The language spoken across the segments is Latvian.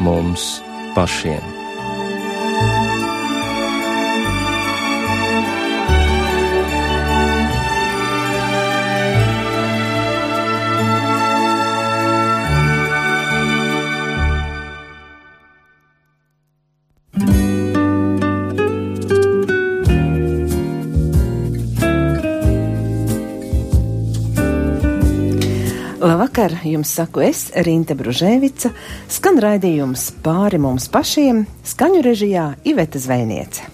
mums pašiem. Jums saku es, Rīta Bružēvica, skan raidījums pāri mums pašiem, skaņu režijā Iveta Zvejniece.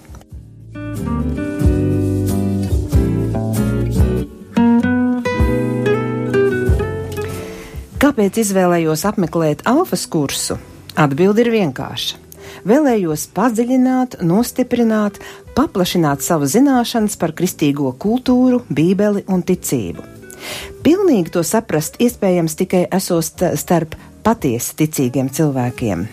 Kāpēc izvēlējos apmeklēt alfas kursu? Atbilde ir vienkārša. Vēlējos padziļināt, nostiprināt, paplašināt savu zināšanas par kristīgo kultūru, bībeli un ticību. Pilnīgi to saprast iespējams tikai esot starp patiesi ticīgiem cilvēkiem.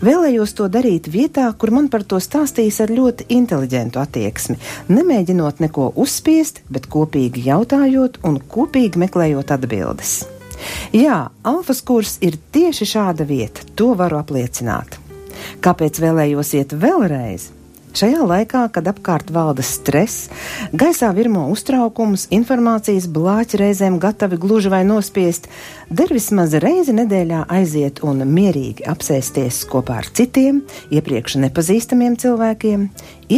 Vēlējos to darīt vietā, kur man par to stāstīs ar ļoti inteliģentu attieksmi, nemēģinot neko uzspiest, bet kopīgi jautājot un kopīgi meklējot atbildes. Jā, alfas kurs ir tieši šāda vieta, to varu apliecināt. Kāpēc vēlējos iet vēlreiz? Šajā laikā, kad apkārt valda stress, gaisā virmo uztraukums, informācijas blāķi reizēm gatavi gluži vai nospiest, der vismaz reizi nedēļā aiziet un mierīgi apsēsties kopā ar citiem, iepriekš nepazīstamiem cilvēkiem,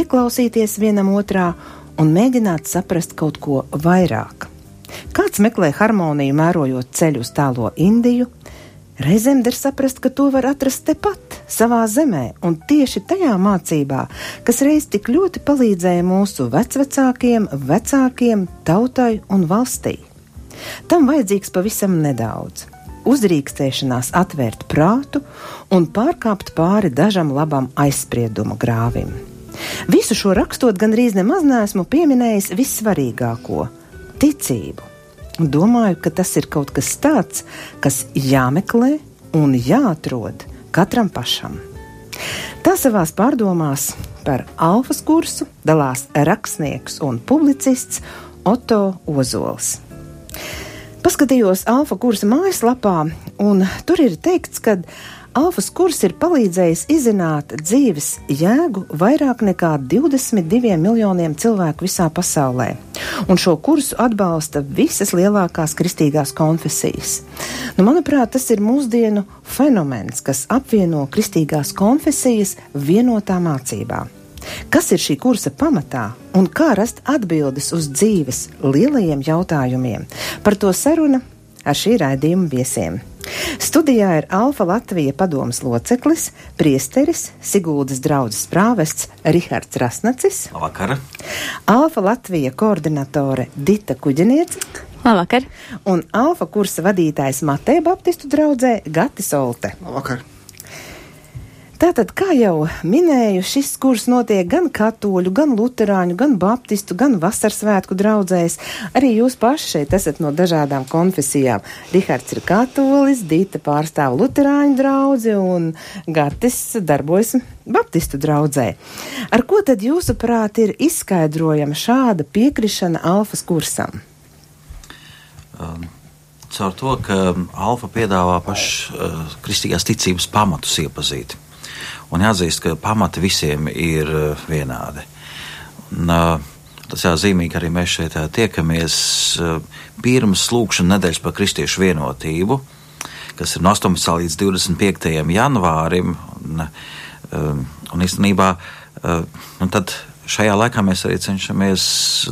ieklausīties vienam otrā un mēģināt saprast kaut ko vairāk. Kāds meklē harmoniju, mērojot ceļu uz tālo Indiju, Reizēm der saprast, ka to var atrast tepat, savā zemē, un tieši tajā mācībā, kas reiz tik ļoti palīdzēja mūsu vecvecākiem, vecākiem, tautai un valstī. Tam vajadzīgs pavisam nedaudz uzdrīkstēšanās atvērt prātu un pārkāpt pāri dažam labam aizsprieduma grāvim. Visu šo rakstot gandrīz nemaz neesmu pieminējis vissvarīgāko - ticību. Domāju, ka tas ir kaut kas tāds, kas jāmeklē un jāatrod katram pašam. Tā savās pārdomās par alfas kursu dalās rakstnieks un publicists Otto Ozols. Paskatījos alfa kursa mājaslapā, un tur ir teikts, ka Alfas kurs ir palīdzējis izzināt dzīves jēgu vairāk nekā 22 miljoniem cilvēku visā pasaulē, un šo kursu atbalsta visas lielākās kristīgās konfesijas. Nu, manuprāt, tas ir mūsdienu fenomens, kas apvieno kristīgās konfesijas vienotā mācībā. Kas ir šī kursa pamatā un kā rast atbildes uz dzīves lielajiem jautājumiem? Par to saruna ar šī raidījuma viesiem. Studijā ir Alfa Latvija padomas loceklis, priesteris, Siguldas draudzes prāvests Rihards Rasnacis. Labvakar! Alfa Latvija koordinatore Dita Kuģeniece. Labvakar! Un Alfa kursa vadītājs Mateja Baptistu draudzē Gati Solte. Labvakar! Tātad, kā jau minēju, šis kurs notiek gan katoļu, gan luterāņu, gan baptistu, gan vasarsvētku draugzēs. Arī jūs paši šeit esat no dažādām konfesijām. Rihards ir katolis, Dita pārstāv luterāņu draugu un Gatis darbojas baptistu draudzē. Ar ko tad jūsuprāt ir izskaidrojama šāda piekrišana alfas kursam? Um. Caur to, ka Alfa piedāvā pašu uh, kristīgās ticības pamatus iepazīt. Un jāatzīst, ka pamati visiem ir eh, vienādi. Un, eh, Tas jāzīmīgi arī mēs šeit eh, tiekamies pirms lūkšanas nedēļas par kristiešu vienotību, kas ir no 18. līdz 25. janvārim. Un, un īstenībā un tad šajā laikā mēs arī cenšamies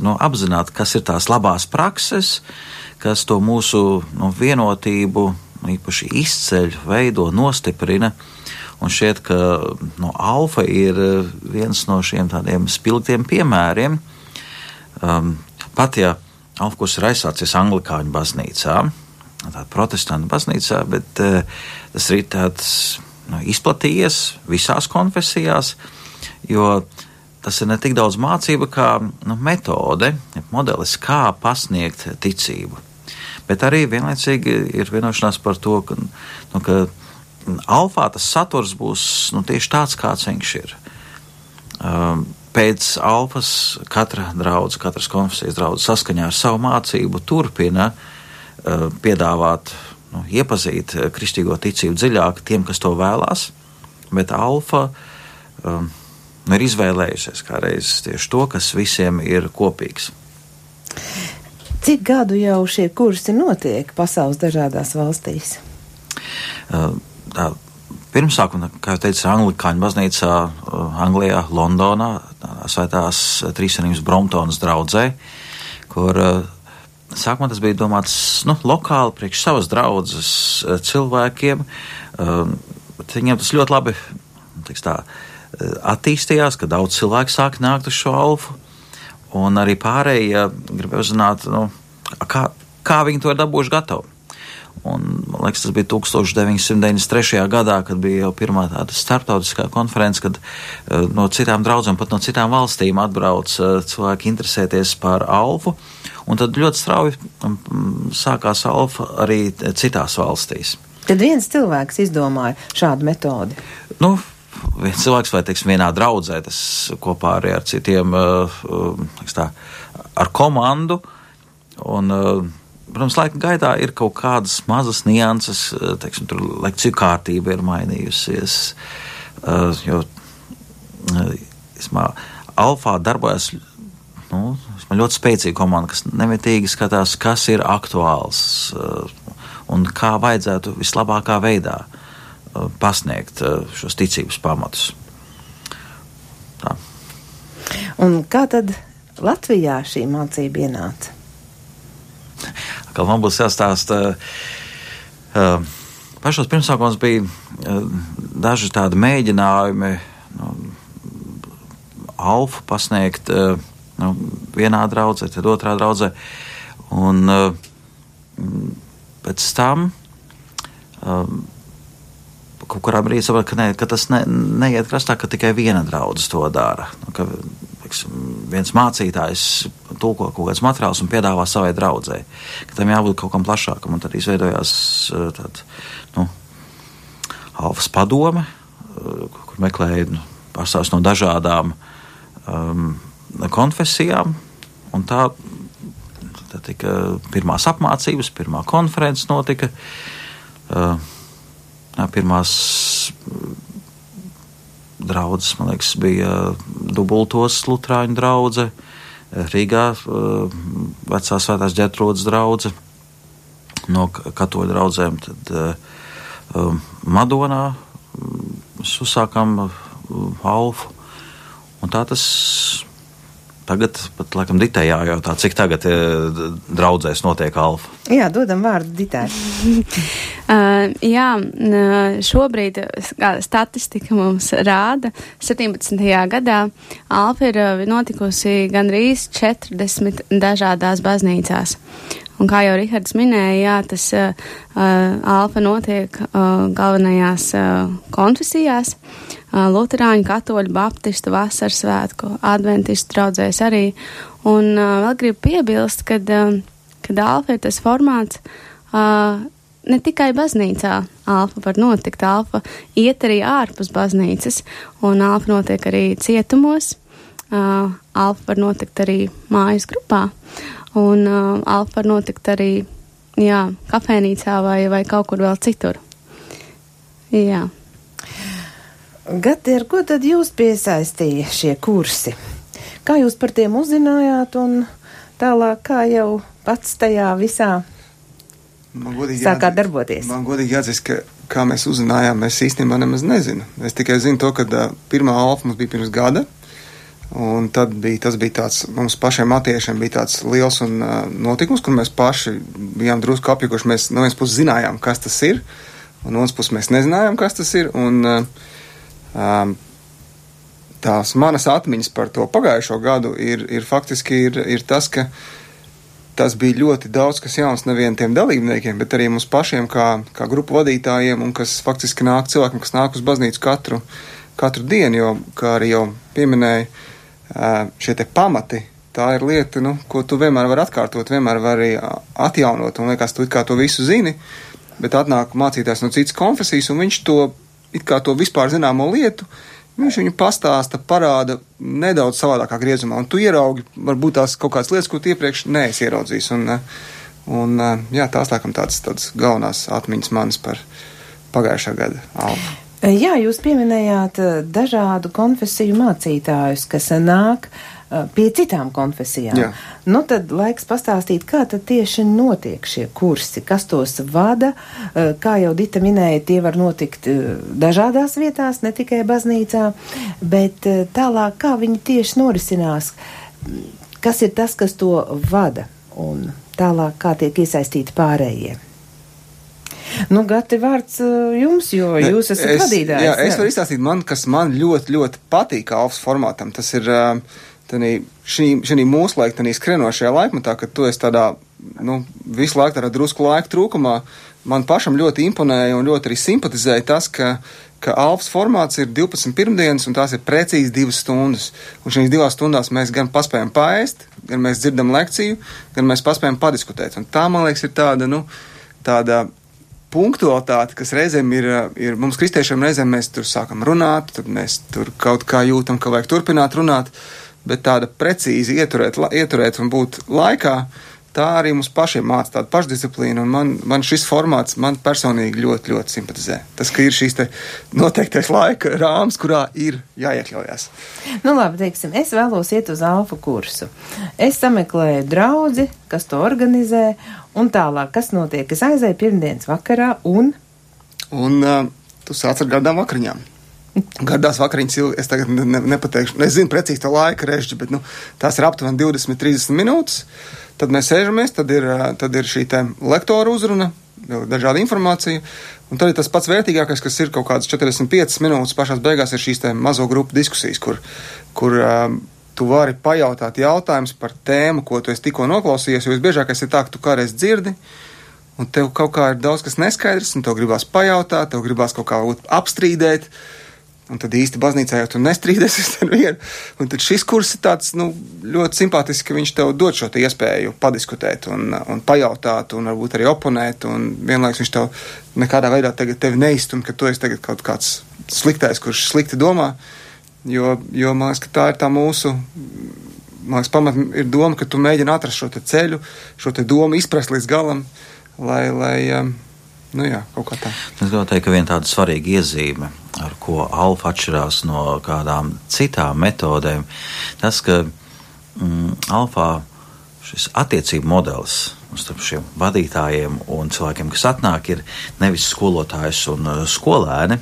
nu, apzināt, kas ir tās labās prakses, kas to mūsu nu, vienotību īpaši izceļ, veido, nostiprina. Un šķiet, ka nu, alfa ir eh, viens no šiem tādiem spilgtiem piemēriem. Um, pat ja alfa kurs ir aizsācies Anglikāņu baznīcā, tādā protestantu baznīcā, bet uh, tas ir tāds nu, izplatījies visās konfesijās, jo tas ir ne tik daudz mācība kā nu, metode, modelis, kā pasniegt ticību. Bet arī vienlaicīgi ir vienošanās par to, ka, nu, ka alfā tas saturs būs nu, tieši tāds, kāds viņš ir. Um, pēc alfas katra draudzene, katras konfesijas draudzene saskaņā ar savu mācību turpina uh, piedāvāt, nu, iepazīt kristīgo ticību dziļāk tiem, kas to vēlās. bet alfa um, ir izvēlējusies kādreiz tieši to, kas visiem ir kopīgs. Cik gadu jau šie kursi notiek pasaules dažādās valstīs? Uh, tā, pirmsākuma, kā jau teicu, Anglikāņu baznīcā uh, Anglijā, Londonā, svētās trīsvienības Bromptonas draudzē, kur uh, sākumā tas bija domāts nu, lokāli priekš savas draudzes cilvēkiem. Um, viņiem tas ļoti labi tā, attīstījās, ka daudz cilvēku sāk nākt uz šo alfu. Un arī pārējie gribēja uzzināt, nu, kā, kā viņi to ir dabūjuši gatavu. Un, man liekas, tas bija 1993. gadā, kad bija jau pirmā tāda starptautiskā konference, kad uh, no citām draudzēm, pat no citām valstīm atbrauc uh, cilvēki interesēties par alfu. Un tad ļoti strauji um, sākās alfa arī citās valstīs. Tad viens cilvēks izdomāja šādu metodi. Nu, viens cilvēks vai teiksim, vienā draudzē, tas kopā arī ar citiem, uh, uh, tā, ar komandu. Un, uh, protams, laika gaitā ir kaut kādas mazas nianses, teiksim, tur lekciju kārtība ir mainījusies. Jo ismā, Alfā darbojas nu, ļoti spēcīga komanda, kas nemitīgi skatās, kas ir aktuāls un kā vajadzētu vislabākā veidā pasniegt šos ticības pamatus. Tā. Un kā tad Latvijā šī mācība ienāca? Kā man būs jāstāsta, uh, pašos pirmsākumos bija daži tādi mēģinājumi nu, alfu pasniegt nu, vienā draudzē, tad otrā draudzē. Un pēc tam um, kaut kurā brīdī sapratu, ka, ne, ka tas ne, neiet krastā, ka tikai viena draudzene to dara. Nu, ka, liksim, viens mācītājs tulko kaut kāds materiāls un piedāvā savai draudzēji. Tam jābūt kaut kam plašākam, un tad izveidojās eh, tāda nu, alfas padome, eh, kur meklēja nu, pārstāvs no dažādām um, konfesijām. Un tā, tā tika pirmās apmācības, pirmā konferences notika. Uh, Pirmās draudzes, man liekas, bija dubultos Lutāņu drauga, Rīgā vecā svētās ģetrūdas drauga, no katoļu draugiem, tad Madonā mēs uzsākām Alfu. Un tā tas Tagad pat laikam Ditē jājautā, cik tagad e, draudzēs notiek alfa. Jā, dodam vārdu Ditē. uh, jā, šobrīd statistika mums rāda, 17. gadā alfa ir notikusi gandrīz 40 dažādās baznīcās. Un kā jau Rihards minēja, jā, tas uh, alfa notiek uh, galvenajās uh, konfesijās. Uh, Lutāņu, katoļu, baptistu, vasaras svētku, adventistu draudzēs arī. Un vēl gribu piebilst, ka alfa ir tas formāts, ne tikai baznīcā alfa var notikt, alfa iet arī ārpus baznīcas, un alfa notiek arī cietumos, uh, alfa var notikt arī mājas grupā. Un uh, alfa var notikt arī jā, kafejnīcā vai, vai kaut kur vēl citur. Jā. Gati, ar ko tad jūs piesaistīja šie kursi? Kā jūs par tiem uzzinājāt un tālāk kā jau pats tajā visā sākāt darboties? Man godīgi jāatzīst, ka kā mēs uzzinājām, es īstenībā nemaz nezinu. Es tikai zinu to, ka uh, pirmā alfa mums bija pirms gada. Un tad bija, tas bija tāds, mums pašiem matiešiem bija tāds liels un, uh, notikums, kur mēs paši bijām drusku apjukuši. Mēs no vienas puses zinājām, kas tas ir, un no otras puses mēs nezinājām, kas tas ir. Un, uh, um, tās manas atmiņas par to pagājušo gadu ir, ir faktiski ir, ir tas, ka tas bija ļoti daudz kas jauns nevien tiem dalībniekiem, bet arī mums pašiem kā, kā grupu vadītājiem un kas faktiski nāk cilvēkiem, kas nāk uz baznīcu katru, katru dienu, jo, kā arī jau pieminēja, šie te pamati, tā ir lieta, nu, ko tu vienmēr vari atkārtot, vienmēr vari atjaunot, un liekas, tu kā to visu zini, bet atnāk mācītājs no citas konfesijas, un viņš to, it kā to vispār zināmo lietu, viņš viņu pastāsta, parāda nedaudz savādākā griezumā, un tu ieraugi varbūt tās kaut kādas lietas, ko tu iepriekš neesi ieraudzījis, un, un jā, tās laikam tādas, tādas galvenās atmiņas manas par pagājušā gada alfa. Jā, jūs pieminējāt dažādu konfesiju mācītājus, kas nāk pie citām konfesijām. Jā. Nu, tad laiks pastāstīt, kā tad tieši notiek šie kursi, kas tos vada. Kā jau Dita minēja, tie var notikt dažādās vietās, ne tikai baznīcā, bet tālāk, kā viņi tieši norisinās, kas ir tas, kas to vada, un tālāk, kā tiek iesaistīti pārējie. Nu, Gati, vārds jums, jo ne, jūs esat es, vadītājs. Jā, es varu izstāstīt man, kas man ļoti, ļoti patīk alfas formātam. Tas ir šī mūsu laika, tādā skrienošajā laikmatā, kad tu esi tādā, nu, visu laiku tādā drusku laika trūkumā. Man pašam ļoti imponēja un ļoti arī simpatizēja tas, ka, ka alfas formāts ir 12 pirmdienas un tās ir precīzi divas stundas. Un šīs divās stundās mēs gan paspējam paēst, gan mēs dzirdam lekciju, gan mēs paspējam padiskutēt. Un tā, man liekas, ir tāda, nu, tāda punktualitāte, kas reizēm ir, ir mums kristiešiem, reizēm mēs tur sākam runāt, tad mēs tur kaut kā jūtam, ka vajag turpināt runāt, bet tāda precīzi ieturēt, ieturēt un būt laikā, tā arī mums pašiem māca tādu pašdisciplīnu, un man, man šis formāts man personīgi ļoti, ļoti simpatizē. Tas, ka ir šīs te noteiktais laika rāms, kurā ir jāiekļaujas. Nu, labi, teiksim, es vēlos iet uz alfa kursu. Es sameklēju draudzi, kas to organizē, un tālāk, kas notiek. Es aizēju pirmdienas vakarā, un. Un uh, tu sāc ar gardām vakariņām. Gardās vakariņas, es tagad ne, ne, nepateikšu, nezinu precīzi to laika režģi, bet nu, tās ir aptuveni 20-30 minūtes. Tad mēs sēžamies, tad ir, tad ir šī lektora uzruna, dažāda informācija. Un tad ir tas pats vērtīgākais, kas ir kaut kādas 45 minūtes pašās beigās, ir šīs mazo grupu diskusijas, kur, kur um, tu vari pajautāt jautājumus par tēmu, ko tu tikko noklausījies. Jo visbiežākais ir tā, ka tu kādreiz dzirdi, un tev kaut kā ir daudz kas neskaidrs, un tev gribās pajautāt, tev gribās kaut kā apstrīdēt. Un tad īsti baznīcā jau tu nestrīdēsies ar vienu. Un tad šis kurs ir tāds nu, ļoti simpātisks, ka viņš tev dod šo iespēju padiskutēt un, un pajautāt, un varbūt arī oponēt. Un vienlaikus viņš tev nekādā veidā tevi neizstum, ka tu esi kaut kāds sliktais, kurš slikti domā. Jo, jo man liekas, ka tā ir tā mūsu. Man liekas, pamat ir doma, ka tu mēģini atrast šo ceļu, šo domu izprast līdz galam, lai, lai um, Nu jā, kaut kā tā. Es gribēju teikt, ka viena tāda svarīga iezīme, ar ko alfa atšķirās no kādām citām metodēm, tas, ka mm, alfā šis attiecību modelis starp šiem vadītājiem un cilvēkiem, kas atnāk, ir nevis skolotājs un uh, skolēni,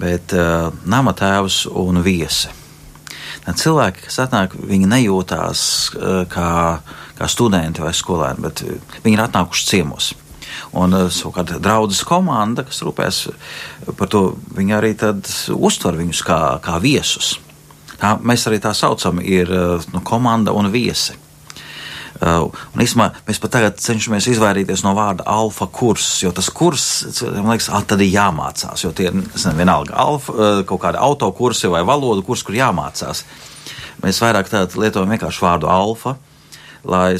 bet uh, nama tēvs un viesi. Cilvēki, kas atnāk, viņi nejūtās uh, kā, kā studenti vai skolēni, bet viņi ir atnākuši ciemos. Un eh, savukārt draudzes komanda, kas rūpēs par to, viņi arī uztver viņus kā, kā viesus. Tā, mēs arī tā saucam, ir eh, nu, komanda un viesi. Uh, un īstenībā mēs pat tagad cenšamies izvairīties no vārda alfa kurs, jo tas kurs, man liekas, tad ir jāmācās, jo tie ir, nezinu, vienalga, alfa, kaut kādi autokursi vai valodu kursi, kur jāmācās. Mēs vairāk lietojam vienkārši vārdu alfa, lai,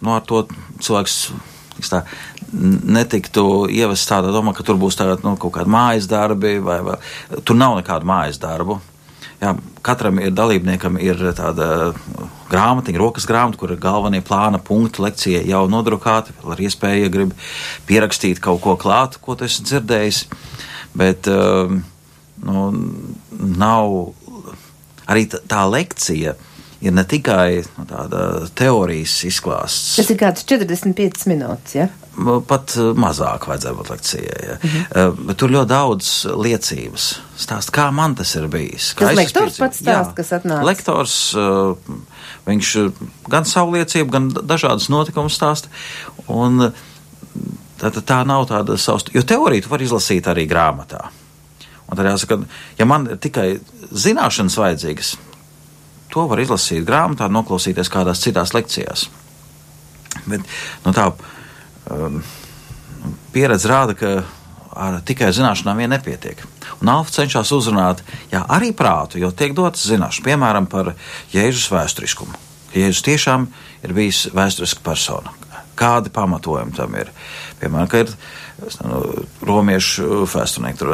nu, ar to cilvēks tā, netiktu ievest tādā domā, ka tur būs tāda, nu, kaut kāda mājas darbi, vai, vai tur nav nekādu mājas darbu. Jā, katram ir dalībniekam ir tāda grāmatiņa, rokas grāmata, kur ir galvenie plāna punkti lekcijai jau nodrukāti, ar iespēju, ja grib pierakstīt kaut ko klāt, ko tu esi dzirdējis. Bet um, nu, nav arī tā lekcija ir ne tikai nu, teorijas izklāsts. Tas ir kāds 45 minūtes, ja? Pat uh, mazāk vajadzēja būt lekcijai. Ja. Mm -hmm. Bet tur ļoti daudz liecības. Stāst, kā man tas ir bijis. Tas lektors pats stāst, kas atnāca. Lektors, uh, viņš gan savu liecību, gan dažādas notikumus stāsta. Un tā, tā nav tāda savs, jo teoriju tu var izlasīt arī grāmatā. Un tad jāsaka, ja man tikai zināšanas vajadzīgas, to var izlasīt grāmatā, noklausīties kādās citās lekcijās. Bet nu, tā um, pieredze rāda, ka ar tikai zināšanām vien nepietiek. Un Alfa cenšas uzrunāt jā, arī prātu, jo tiek dotas zināšanas, piemēram, par Jēzus vēsturiskumu. Jēzus tiešām ir bijis vēsturiska persona. Kādi pamatojumi tam ir? Piemēram, ka ir nu, romiešu vēsturnieki,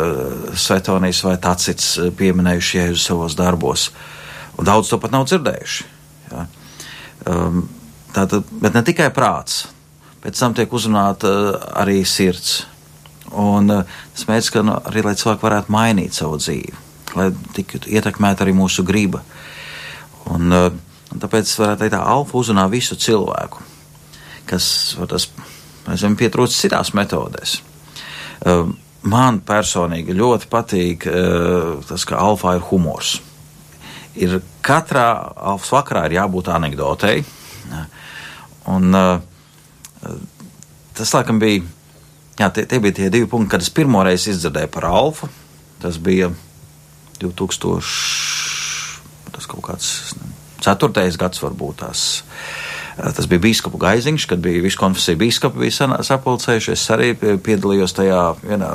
Svetonijas vai Tacits pieminējuši Jēzus savos darbos. Uh, Un daudz to pat nav dzirdējuši. Ja. Um, tātad, bet ne tikai prāts, pēc tam tiek uzrunāta uh, arī sirds. Un uh, tas mērķis, ka nu, arī lai cilvēki varētu mainīt savu dzīvi, lai tiktu ietekmēta arī mūsu griba. Un, uh, un tāpēc varētu teikt, tā alfa uzrunā visu cilvēku, kas tas, zinām, pietrūkst citās metodēs. Uh, man personīgi ļoti patīk tas, ka alfa ir humors. Ir katrā alfas vakarā jābūt anekdotei. Un, uh, tas, laikam, bija Jā, tie, tie bija tie divi punkti, kad es pirmoreiz izdzirdēju par Alfa. Tas bija 2000, tas kaut kāds ceturtais gads varbūt tās. Tas bija biskupa gaiziņš, kad bija visu konfesiju biskupi bija sapulcējuši. Es arī piedalījos tajā vienā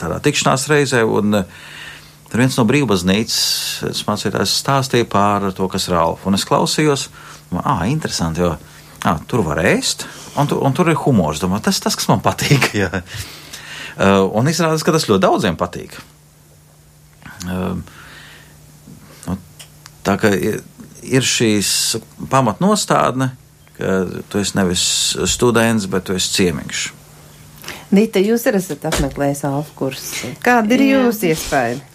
tādā tikšanās reizē. Un, Tur viens no brīvbaznīcas mācītājs stāstīja par to, kas ir alfa. Un es klausījos, ah, interesanti, jo ah, tur var ēst, un, tu, un tur ir humors. Domāju, tas tas, kas man patīk. Jā. Uh, un izrādās, ka tas ļoti daudziem patīk. Uh, nu, tā kā ir, ir šīs pamatnostādne, ka tu esi nevis students, bet tu esi ciemiņš. Dita, jūs arī esat apmeklējis alfa kursu. Kāda ir jūsu iespēja?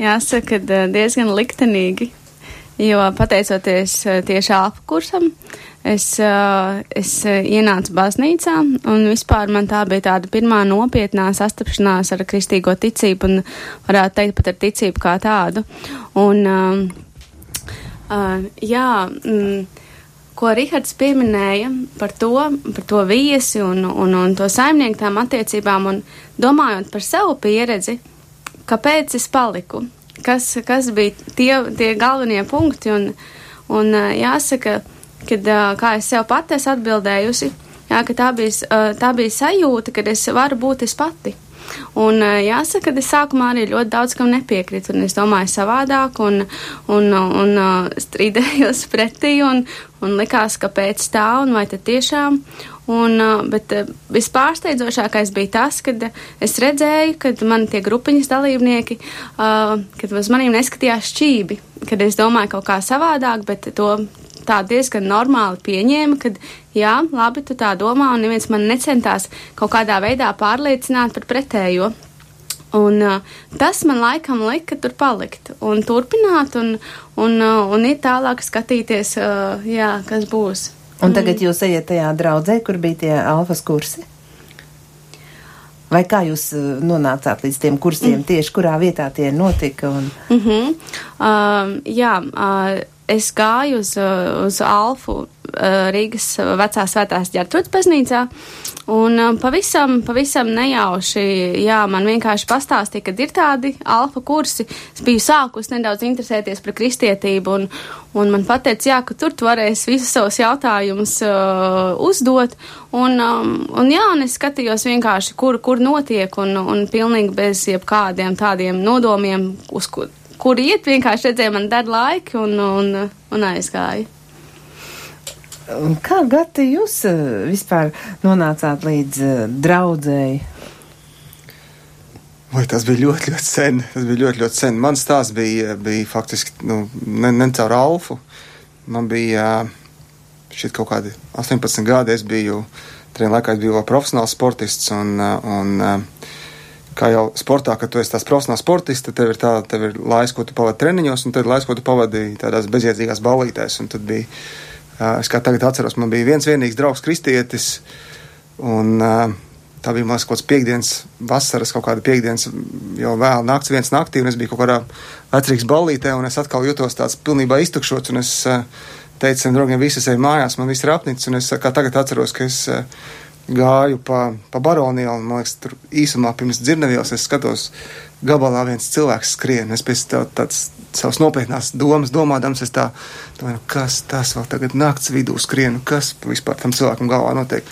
Jāsaka, diezgan liktenīgi, jo pateicoties tieši alfa kursam, Es, es ienācu baznīcā, un vispār man tā bija tāda pirmā nopietnā sastapšanās ar kristīgo ticību, un varētu teikt pat ar ticību kā tādu. Un, uh, jā, mm, ko Rihards pieminēja par to, par to viesi un, un, un to saimnieku tām attiecībām, un domājot par savu pieredzi, kāpēc es paliku, kas, kas bija tie, tie galvenie punkti, un, un jāsaka, kad, kā es sev pati esmu atbildējusi, jā, ka tā bija, tā bija sajūta, ka es varu būt es pati. Un jāsaka, ka es sākumā arī ļoti daudz kam nepiekrītu, un es domāju savādāk, un, un, un, un strīdējos pretī, un, un likās, ka pēc tā, un vai tad tiešām. Un, bet vispārsteidzošākais bija tas, kad es redzēju, kad man tie grupiņas dalībnieki, kad uz maniem neskatījās šķībi, kad es domāju kaut kā savādāk, bet to tā diezgan normāli pieņēma, ka, jā, labi, tu tā domā, un neviens man necentās kaut kādā veidā pārliecināt par pretējo. Un, uh, tas man laikam lika tur palikt un turpināt, un, un, uh, un ir tālāk skatīties, uh, jā, kas būs. Un tagad jūs ejat tajā draudzē, kur bija tie alfas kursi? Vai kā jūs nonācāt līdz tiem kursiem, mm. tieši kurā vietā tie notika? Un... Mm -hmm. uh, jā, uh, es gāju uz, uz Alfu Rīgas vecā svētās ģērtrūdas baznīcā, un pavisam, pavisam nejauši, jā, man vienkārši pastāstīja, ka ir tādi alfa kursi. Es biju sākus nedaudz interesēties par kristietību, un, un man pateica, jā, ka tur tu varēsi visus savus jautājumus uh, uzdot, un, um, un jā, un es skatījos vienkārši, kur, kur notiek, un, un pilnīgi bez jebkādiem tādiem nodomiem, uz kur kur iet, vienkārši redzēja man dar laiki un, un, un aizgāja. Kā gati jūs eh, vispār nonācāt līdz uh, draudzēji? Vai tas bija ļoti, ļoti sen. Tas bija ļoti, ļoti sen. Mans stāsts bija, bija faktiski nu, ne, ne caur Alfu. Man bija šķiet kaut kādi 18 gadi. Es biju, tajā laikā es biju vēl profesionāls sportists un, un kā jau sportā, kad tu esi tās profesionāls sportists, tad tev ir, tā, tev ir laiks, ko tu pavadi treniņos, un tad laiks, ko tu pavadi tādās bezjēdzīgās ballītēs. Un tad bija, es kā tagad atceros, man bija viens vienīgs draugs kristietis, un tā bija mans kaut kāds piekdienas, vasaras kaut kāda piekdienas, jau vēl nakts viens naktī, un es biju kaut kādā vecrīgas ballītē, un es atkal jutos tāds pilnībā iztukšots, un es teicu draugiem, visi ej mājās, man viss ir apnicis, un es kā tagad atceros, ka es gāju pa, pa baronielu, un, man liekas, tur īsumā pirms dzirnavielas es skatos, gabalā viens cilvēks skrien. Es pēc tā, tāds savas nopietnās domas domādams, es tā domāju, nu, kas tas vēl tagad nakts vidū skrien, kas vispār tam cilvēkam galvā notiek.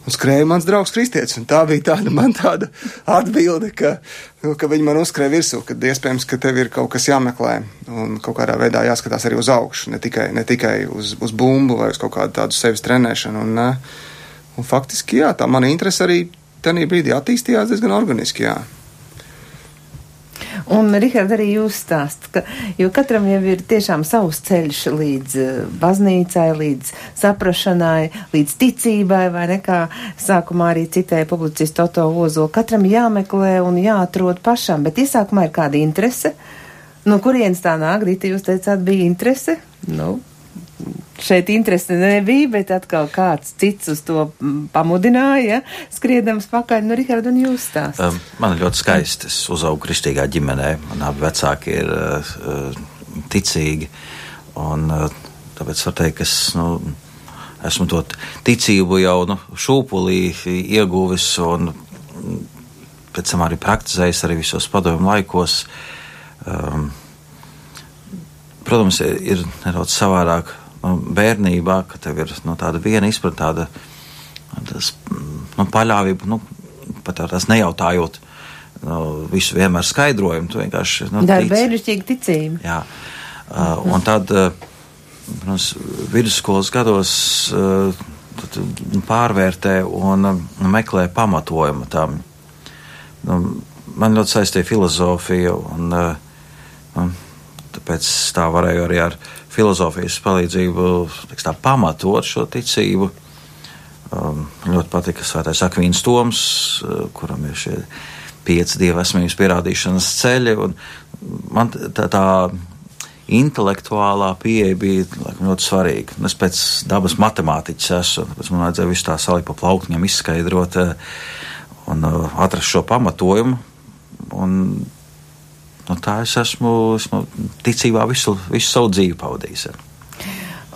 Un skrēja mans draugs kristietis, un tā bija tāda man tāda atbilde, ka, nu, ka viņi man uzskrēja virsū, ka iespējams, ka tev ir kaut kas jāmeklē, un kaut kādā veidā jāskatās arī uz augšu, ne tikai, ne tikai uz, uz bumbu vai uz kaut kādu tādu sevis trenēšanu. Un, uh, Un faktiski, jā, tā mana interese arī tajā brīdī attīstījās diezgan organiski. Jā. Un, Rihard, arī jūs stāst, ka, jo katram jau ir tiešām savs ceļš līdz uh, baznīcai, līdz saprašanai, līdz ticībai, vai nekā sākumā arī citēja publicistu Toto Ozo. Katram jāmeklē un jāatrod pašam, bet iesākumā ir kāda interese. No kurienes tā nāk, Dita, jūs teicāt, bija interese? Nu, šeit interese nebija, bet atkal kāds cits uz to mm, pamudināja, skriedams pakaļ. Nu, Rihard, un jūs stāstāt? Um, man ļoti skaisti. Es uzaugu kristīgā ģimenē. Man abi vecāki ir uh, ticīgi. Un, uh, tāpēc var teikt, ka es nu, esmu to ticību jau nu, šūpulī ieguvis un mm, pēc tam arī praktizējis arī visos padomu laikos. Um, protams, ir, nedaudz savādāk bērnībā, ka tev ir nu, tāda viena izpratne, tāda tas, nu, paļāvība, nu, pat tās nejautājot nu, visu vienmēr skaidrojumu. Tu vienkārši nu, tā ir bērnišķīga ticība. Jā, uh, un tad, uh, protams, vidusskolas gados uh, nu, pārvērtē un uh, meklē pamatojumu tam. Nu, man ļoti saistīja filozofija un uh, Tāpēc tā varēja arī ar filozofijas palīdzību tā, pamatot šo ticību. Um, ļoti patika Svētais Akvīns Toms, uh, kuram ir šie pieci dieva esmības pierādīšanas ceļi. Man tā, tā intelektuālā pieeja bija laikam, ļoti svarīga. Es pēc dabas matemātiķis esmu, tāpēc man vajadzēja visu tā salikt pa plauktiņiem, izskaidrot uh, un uh, atrast šo pamatojumu. Un nu, tā es esmu, esmu ticībā visu, visu savu dzīvi pavadījis.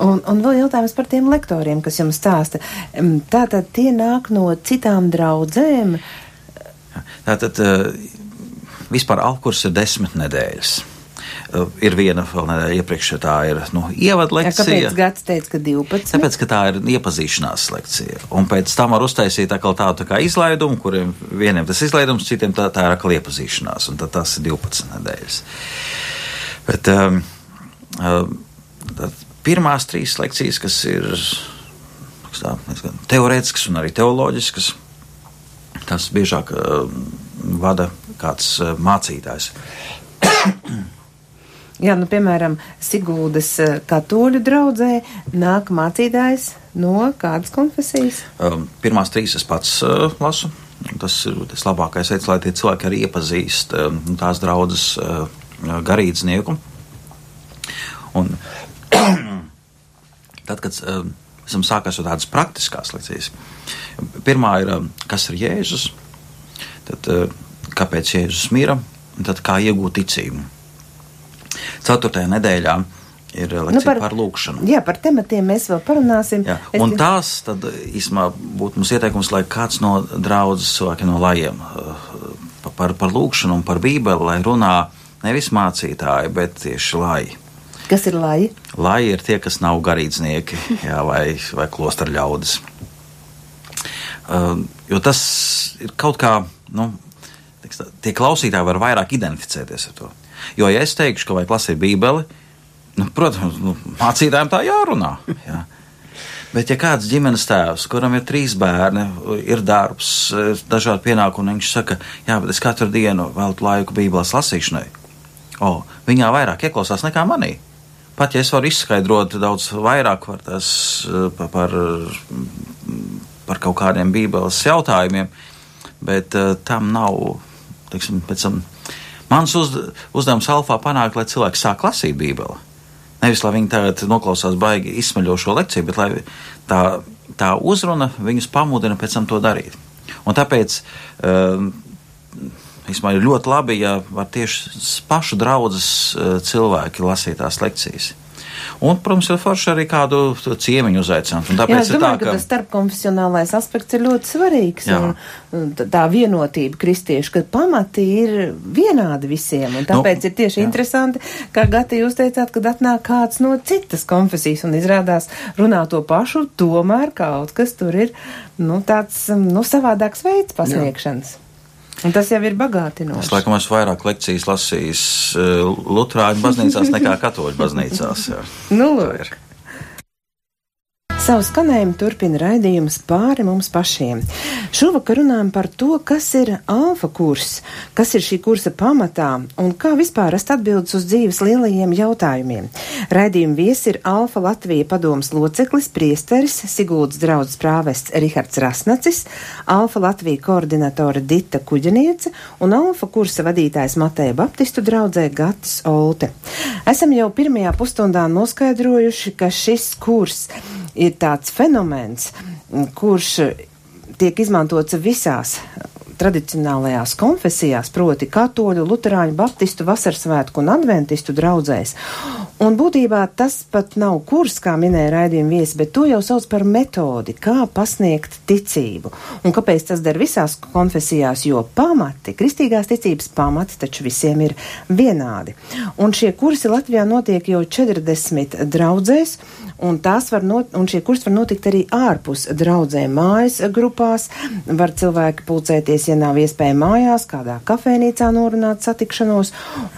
Un, un vēl jautājums par tiem lektoriem, kas jums stāsta. Tātad tie nāk no citām draudzēm? Tātad eh, vispār alkurs ir desmit nedēļas. Ir viena iepriekš, tā ir nu, ievada lekcija. Ja, kāpēc gads teica, ka 12? Tāpēc, ka tā ir iepazīšanās lekcija. Un pēc tam var uztaisīt tādu tā kā izlaidumu, kuriem vieniem tas izlaidums, citiem tā, tā ir atkal iepazīšanās. Un tad tas ir 12 nedēļas. Bet um, um, pirmās trīs lekcijas, kas ir tā, teorētiskas un arī teoloģiskas, tas biežāk um, vada kāds uh, mācītājs. Jā, nu, piemēram, Sigūdas eh, katoļu draudzē nāk mācītājs no kādas konfesijas? Um, pirmās trīs es pats uh, lasu. Tas ir tas labākais veids, lai tie cilvēki arī iepazīst um, tās draudzes uh, garīdznieku. Un tad, kad um, esam sākās jau tādas praktiskās lekcijas, pirmā ir, um, kas ir Jēzus, tad uh, kāpēc Jēzus mira, un tad kā iegūt ticību. Ceturtajā nedēļā ir lekcija nu par, par lūkšanu. Jā, par tematiem mēs vēl parunāsim. Jā, un es... tās tad īsumā būtu mums ieteikums, lai kāds no draudzes cilvēkiem no lajiem uh, par, par lūkšanu un par bībeli, lai runā nevis mācītāji, bet tieši laji. Kas ir laji? Laji ir tie, kas nav garīdznieki jā, vai, vai klostra ļaudis. Uh, jo tas ir kaut kā, nu, tie klausītāji var vairāk identificēties ar to. Jo, ja es teikšu, ka vajag lasīt Bībeli, nu, protams, nu, mācītājiem tā jārunā. Jā. Bet, ja kāds ģimenes tēvs, kuram ir trīs bērni, ir darbs, dažādi pienākumi, viņš saka, jā, bet es katru dienu veltu laiku Bībeles lasīšanai, o, viņā vairāk ieklausās nekā manī. Pat ja es varu izskaidrot daudz vairāk par, tas, par, par kaut kādiem Bībeles jautājumiem, bet uh, tam nav, teiksim, pēc tam Mans uz, uzdevums alfā panākt, lai cilvēki sāk lasīt Bībeli. Nevis lai viņi tagad noklausās baigi izsmeļošo lekciju, bet lai tā, tā uzruna viņus pamudina pēc tam to darīt. Un tāpēc um, ir ļoti labi, ja var tieši pašu draudzes uh, cilvēki lasīt tās lekcijas. Un, protams, ir forši arī kādu ciemiņu uzaicināt. Jā, es domāju, tā, ka, ka tas starpkonfesionālais aspekts ir ļoti svarīgs. Tā vienotība kristiešu, ka pamati ir vienādi visiem. Un tāpēc nu, ir tieši jā. interesanti, kā Gati jūs teicāt, kad atnāk kāds no citas konfesijas un izrādās runā to pašu, tomēr kaut kas tur ir, nu, tāds, nu, savādāks veids pasniegšanas. Jā. Un tas jau ir bagātinoši. Es laikam esmu vairāk lekcijas lasījis uh, Lutāņu baznīcās nekā Katoļu baznīcās. Jā. nu, lūk. Savu skanējumu turpina raidījums pāri mums pašiem. Šovakar runājam par to, kas ir alfa kurs, kas ir šī kursa pamatā un kā vispār rast atbildes uz dzīves lielajiem jautājumiem. Raidījuma viesi ir Alfa Latvija padomas loceklis, priesteris, Siguldas draudzes prāvests Rihards Rasnacis, Alfa Latvija koordinatore Dita Kuģeniece un Alfa kursa vadītājs Mateja Baptistu draudzē Gatis Olte. Esam jau pirmajā pusstundā noskaidrojuši, ka šis kurs ir tāds fenomens, kurš tiek izmantots visās tradicionālajās konfesijās, proti katoļu, luterāņu, baptistu, vasarsvētku un adventistu draudzēs. Un būtībā tas pat nav kurs, kā minēja raidījuma viesi, bet to jau sauc par metodi, kā pasniegt ticību. Un kāpēc tas der visās konfesijās, jo pamati, kristīgās ticības pamati taču visiem ir vienādi. Un šie kursi Latvijā notiek jau 40 draudzēs un, not, un šie kursi var notikt arī ārpus draudzēm mājas grupās. Var cilvēki pulcēties, ja nav iespēja mājās, kādā kafēnīcā norunāt satikšanos,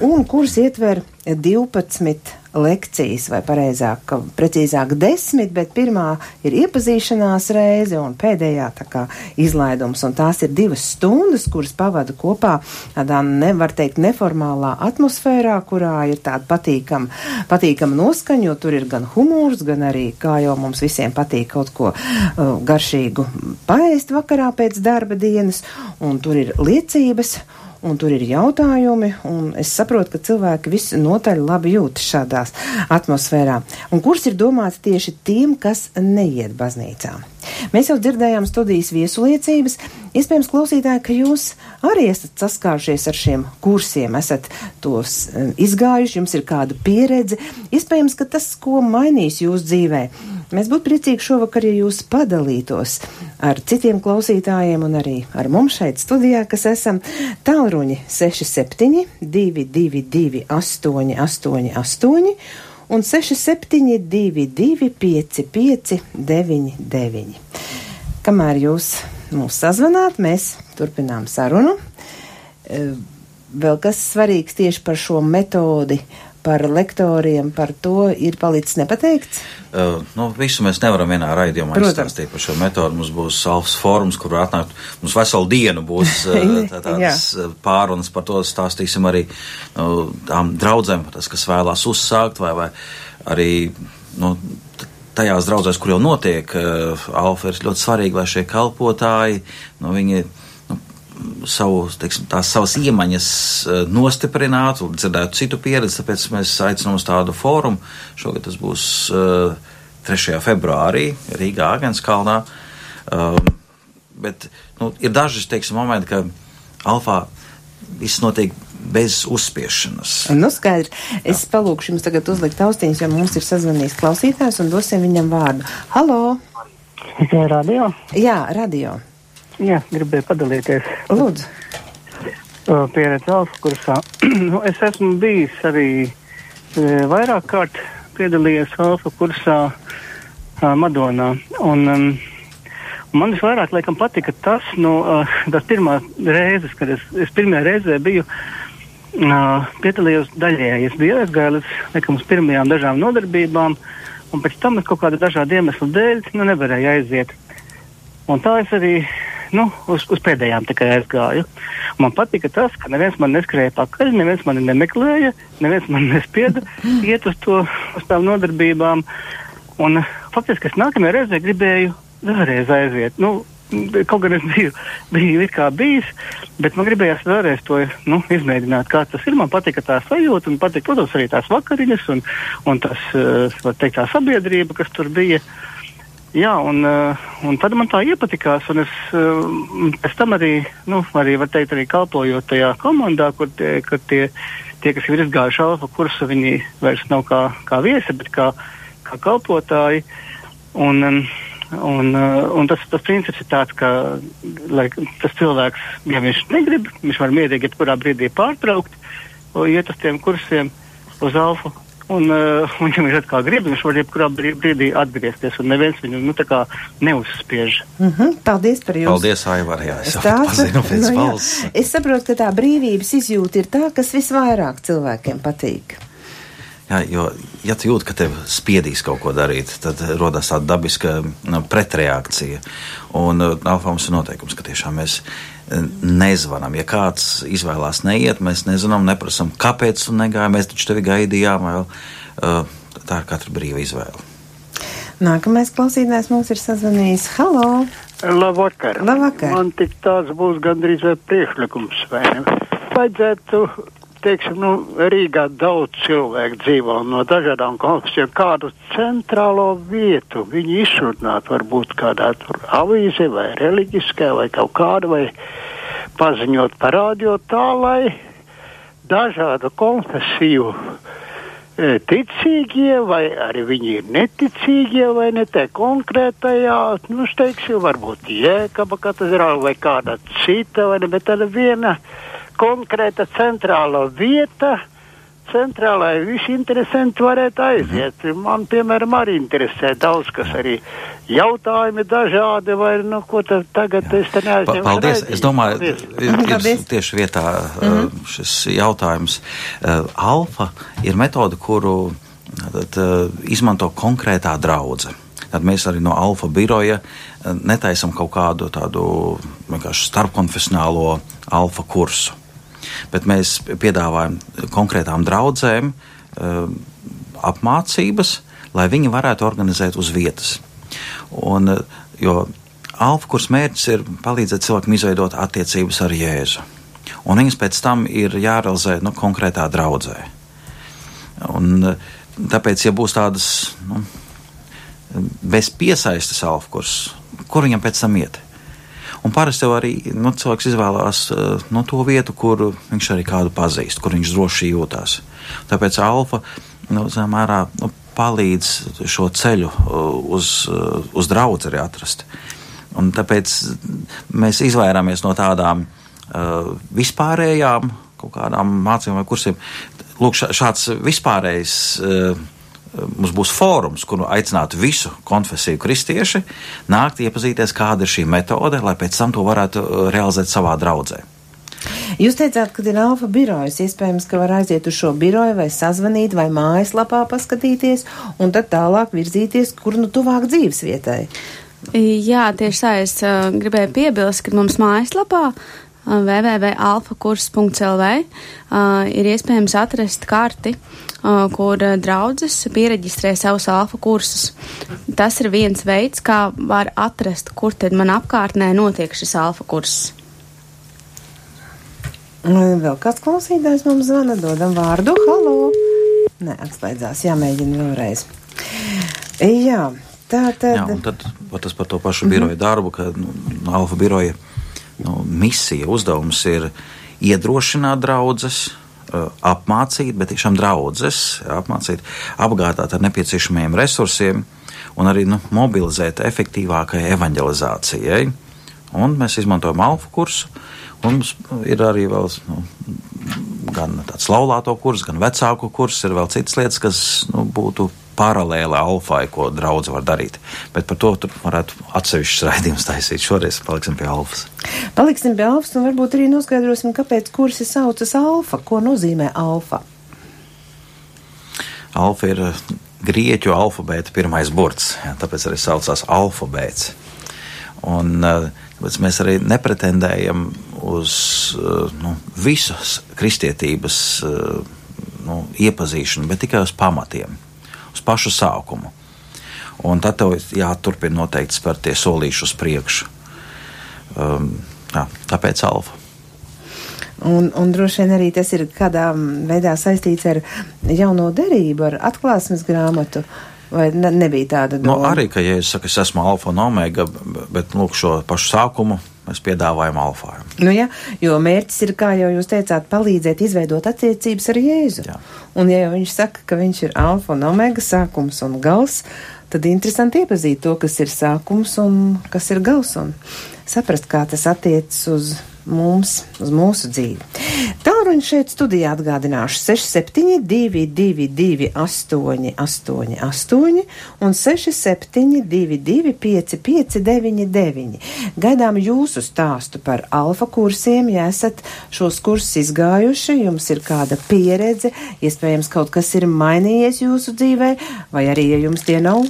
un kurs ietver 12 lekcijas, vai pareizāk, precīzāk desmit, bet pirmā ir iepazīšanās reize un pēdējā tā kā izlaidums, un tās ir divas stundas, kuras pavada kopā tādā, nevar teikt, neformālā atmosfērā, kurā ir tāda patīkama, patīkama noskaņa, jo tur ir gan humors, gan arī, kā jau mums visiem patīk kaut ko uh, garšīgu paēst vakarā pēc darba dienas, un tur ir liecības un tur ir jautājumi, un es saprotu, ka cilvēki visi notaļ labi jūtas šādās atmosfērā. Un kurs ir domāts tieši tiem, kas neiet baznīcā. Mēs jau dzirdējām studijas viesuliecības. Iespējams, klausītāji, ka jūs arī esat saskārušies ar šiem kursiem, esat tos um, izgājuši, jums ir kāda pieredze. Iespējams, ka tas, ko mainīs jūsu dzīvē. Mēs būtu priecīgi šovakar, ja jūs padalītos ar citiem klausītājiem un arī ar mums šeit studijā, kas esam tālruņi 67 222 888 un 672, 555, 99. Kamēr jūs mūs sazvanāt, mēs turpinām sarunu. E, vēl kas svarīgs tieši par šo metodi, par lektoriem, par to ir palicis nepateikts? Uh, nu, visu mēs nevaram vienā raidījumā izstāstīt par šo metodu. Mums būs alfas fórums, kur atnākt, mums veselu dienu būs tā, tādas pārunas par to, stāstīsim arī nu, tām draudzēm, tas, kas vēlās uzsākt vai, vai arī, nu, tajās draudzēs, kur jau notiek uh, alfa, ir ļoti svarīgi, lai šie kalpotāji, nu, viņi savu, teiksim, tās savas iemaņas eh, nostiprinātu, dzirdētu citu pieredzi, tāpēc mēs aicinām uz tādu fórumu. Šogad tas būs uh, eh, 3. februārī Rīgā Agenskalnā. Um, bet nu, ir daži, teiksim, momenti, ka alfā viss notiek bez uzspiešanas. Nu, skaidrs. Es Jā. palūkšu jums tagad uzlikt austiņas, jo mums ir sazvanījis klausītājs un dosim viņam vārdu. Halo! Radio? Jā, radio. Jā, gribēju padalīties. Lūdzu. Pieredze alfa kursā. nu, es esmu bijis arī e, vairāk kārt piedalījies alfa kursā Madonā. Un, um, man visvairāk laikam patika tas, nu, uh, tas pirmā reizes, kad es, es pirmajā reizē biju uh, piedalījos daļēji. Es biju aizgājis, laikam, uz pirmajām dažām nodarbībām, un pēc tam es kaut kādu dažādu iemeslu dēļ nu, nevarēju aiziet. Un tā es arī nu, uz, uz pēdējām tikai aizgāju. Man patika tas, ka neviens man neskrēja pakaļ, neviens mani nemeklēja, neviens man nespieda iet uz, to, uz tām nodarbībām. Un faktiski es nākamajā reizē gribēju vēlreiz aiziet. Nu, Kaut gan es biju, biju kā bijis, bet man gribējās vēlreiz to nu, izmēģināt, kā tas ir. Man patika tā sajūta, un patika, protams, arī tās vakariņas un, un tas, uh, teikt, tā sabiedrība, kas tur bija. Uh, Jā, un, uh, un tad man tā iepatikās, un es uh, pēc tam arī, nu, arī, var teikt, arī kalpojot tajā komandā, kur tie, tie, tie kas ir izgājuši alfa kursu, viņi vairs nav kā, kā viesi, bet kā, kā kalpotāji. Un, un, uh, un tas, tas princips ir tāds, ka lai, tas cilvēks, ja viņš negrib, viņš var mierīgi jebkurā brīdī pārtraukt, iet uz tiem kursiem uz alfa Un, uh, un, ja viņš atkal grib, viņš var jebkurā brīdī atgriezties, un neviens viņu nu, neuzspiež. Mm -hmm, paldies par jums! Paldies, Aivar! Jā, es pazinu pēc nu, valsts. Es saprotu, ka tā brīvības izjūta ir tā, kas visvairāk cilvēkiem patīk. Jā, jo, ja tu jūti, ka tev spiedīs kaut ko darīt, tad rodas tāda dabiska pretreakcija. Un uh, alfa mums ir noteikums, ka tiešām mēs uh, nezvanām. Ja kāds izvēlās neiet, mēs nezinām, neprasām, kāpēc tu negāji, mēs taču tevi gaidījām. Vēl, uh, tā ir katra brīva izvēle. Nākamais klausītājs mums ir sazvanījis. Halo! Labvakar! Labvakar. Man tik tāds būs gandrīz vai priekšlikums, vai? Vajadzētu teiksim, nu, Rīgā daudz cilvēku dzīvo no dažādām konfesijām. Kādu centrālo vietu viņi izsūtinātu, varbūt kādā tur avīze vai reliģiskā vai kaut kāda, vai paziņot par radio tā, lai dažādu konfesiju e, ticīgie, vai arī viņi ir neticīgie, vai ne te konkrētajā, nu, teikšu, varbūt jēkaba katedrāla vai kāda cita, vai ne, bet tāda viena konkrēta centrāla vieta, centrālai visi interesanti varētu aiziet. Man, piemēram, arī interesē daudz, kas arī jautājumi dažādi, vai, nu, ko tad tagad Jā. es te neaizņemu. Pa, paldies, raidīju. es domāju, ir, ir tieši vietā mm -hmm. šis jautājums. Uh, alfa ir metode, kuru tad, uh, izmanto konkrētā draudze. Tad mēs arī no alfa biroja netaisam kaut kādu tādu vienkārši starpkonfesionālo alfa kursu bet mēs piedāvājam konkrētām draudzēm uh, apmācības, lai viņi varētu organizēt uz vietas. Un, uh, jo alfa kurs mērķis ir palīdzēt cilvēkam izveidot attiecības ar Jēzu. Un viņas pēc tam ir jārealizē nu, konkrētā draudzē. Un, uh, tāpēc, ja būs tādas nu, bez piesaistes alfa kurs, kur viņam pēc tam iet? Un parasti jau arī nu, cilvēks izvēlās uh, nu, to vietu, kur viņš arī kādu pazīst, kur viņš droši jūtās. Tāpēc alfa nu, mērā, nu, palīdz šo ceļu uh, uz, uh, uz draugu arī atrast. Un tāpēc mēs izvairāmies no tādām uh, vispārējām kaut kādām mācībām vai kursiem. Lūk, šāds vispārējs uh, mums būs fórums, kuru aicinātu visu konfesiju kristieši nākt iepazīties, kāda ir šī metode, lai pēc tam to varētu uh, realizēt savā draudzē. Jūs teicāt, ka ir alfa birojas. Iespējams, ka var aiziet uz šo biroju vai sazvanīt vai mājaslapā paskatīties un tad tālāk virzīties, kur nu tuvāk dzīves vietai. Jā, tieši tā es uh, gribēju piebilst, ka mums mājaslapā uh, www.alfakurs.lv uh, ir iespējams atrast karti kur draudzes pieregistrē savus alfa kursus. Tas ir viens veids, kā var atrast, kur tad man apkārtnē notiek šis alfa kurs. Vēl kāds klausītājs mums zvana, dodam vārdu. Halo! Nē, atslēdzās, jāmēģina vēlreiz. Jā, tā tad. Jā, un tad tas par to pašu biroju mm -hmm. darbu, ka nu, Alfa biroja nu, misija, uzdevums ir iedrošināt draudzes, Uh, apmācīt, bet tiešām draudzes apmācīt, apgādāt ar nepieciešamiem resursiem un arī nu, mobilizēt efektīvākai evanģelizācijai. Un mēs izmantojam alfa kursu, un mums ir arī vēl nu, gan tāds laulāto kurs, gan vecāku kurs, ir vēl citas lietas, kas nu, būtu paralēli alfai, ko draugi var darīt. Bet par to varētu atsevišķus raidījumus taisīt. Šoreiz paliksim pie alfas. Paliksim pie alfas un varbūt arī noskaidrosim, kāpēc kursi saucas alfa. Ko nozīmē alfa? Alfa ir eh, grieķu alfabēta pirmais burts, jā, tāpēc arī saucās alfabēts. Un, eh, tāpēc mēs arī nepretendējam uz eh, nu, visas kristietības nu, iepazīšanu, bet tikai uz pamatiem pašu sākumu. Un tad tev jāturpina noteikti spērt tie solīši uz priekšu. Um, jā, tāpēc alfa. Un, un droši vien arī tas ir kādā veidā saistīts ar jauno derību, ar atklāsmes grāmatu. Vai ne, nebija tāda nu, doma? Nu, arī, ka, ja es saku, es esmu alfa un omega, bet lūk, šo pašu sākumu mēs piedāvājam alfā. Nu, jā, jo mērķis ir, kā jau jūs teicāt, palīdzēt izveidot attiecības ar Jēzu. Jā. Un ja viņš saka, ka viņš ir alfa un omega sākums un gals, tad interesanti iepazīt to, kas ir sākums un kas ir gals un saprast, kā tas attiecas uz mums, uz mūsu dzīvi. Tāruņi šeit studijā atgādināšu 6722, 888, un 6722, 559, gaidām jūsu stāstu par alfa kursiem, ja esat šos kursus izgājuši, jums ir kāda pieredze, iespējams kaut kas ir mainījies jūsu dzīvē, vai arī, ja jums tie nav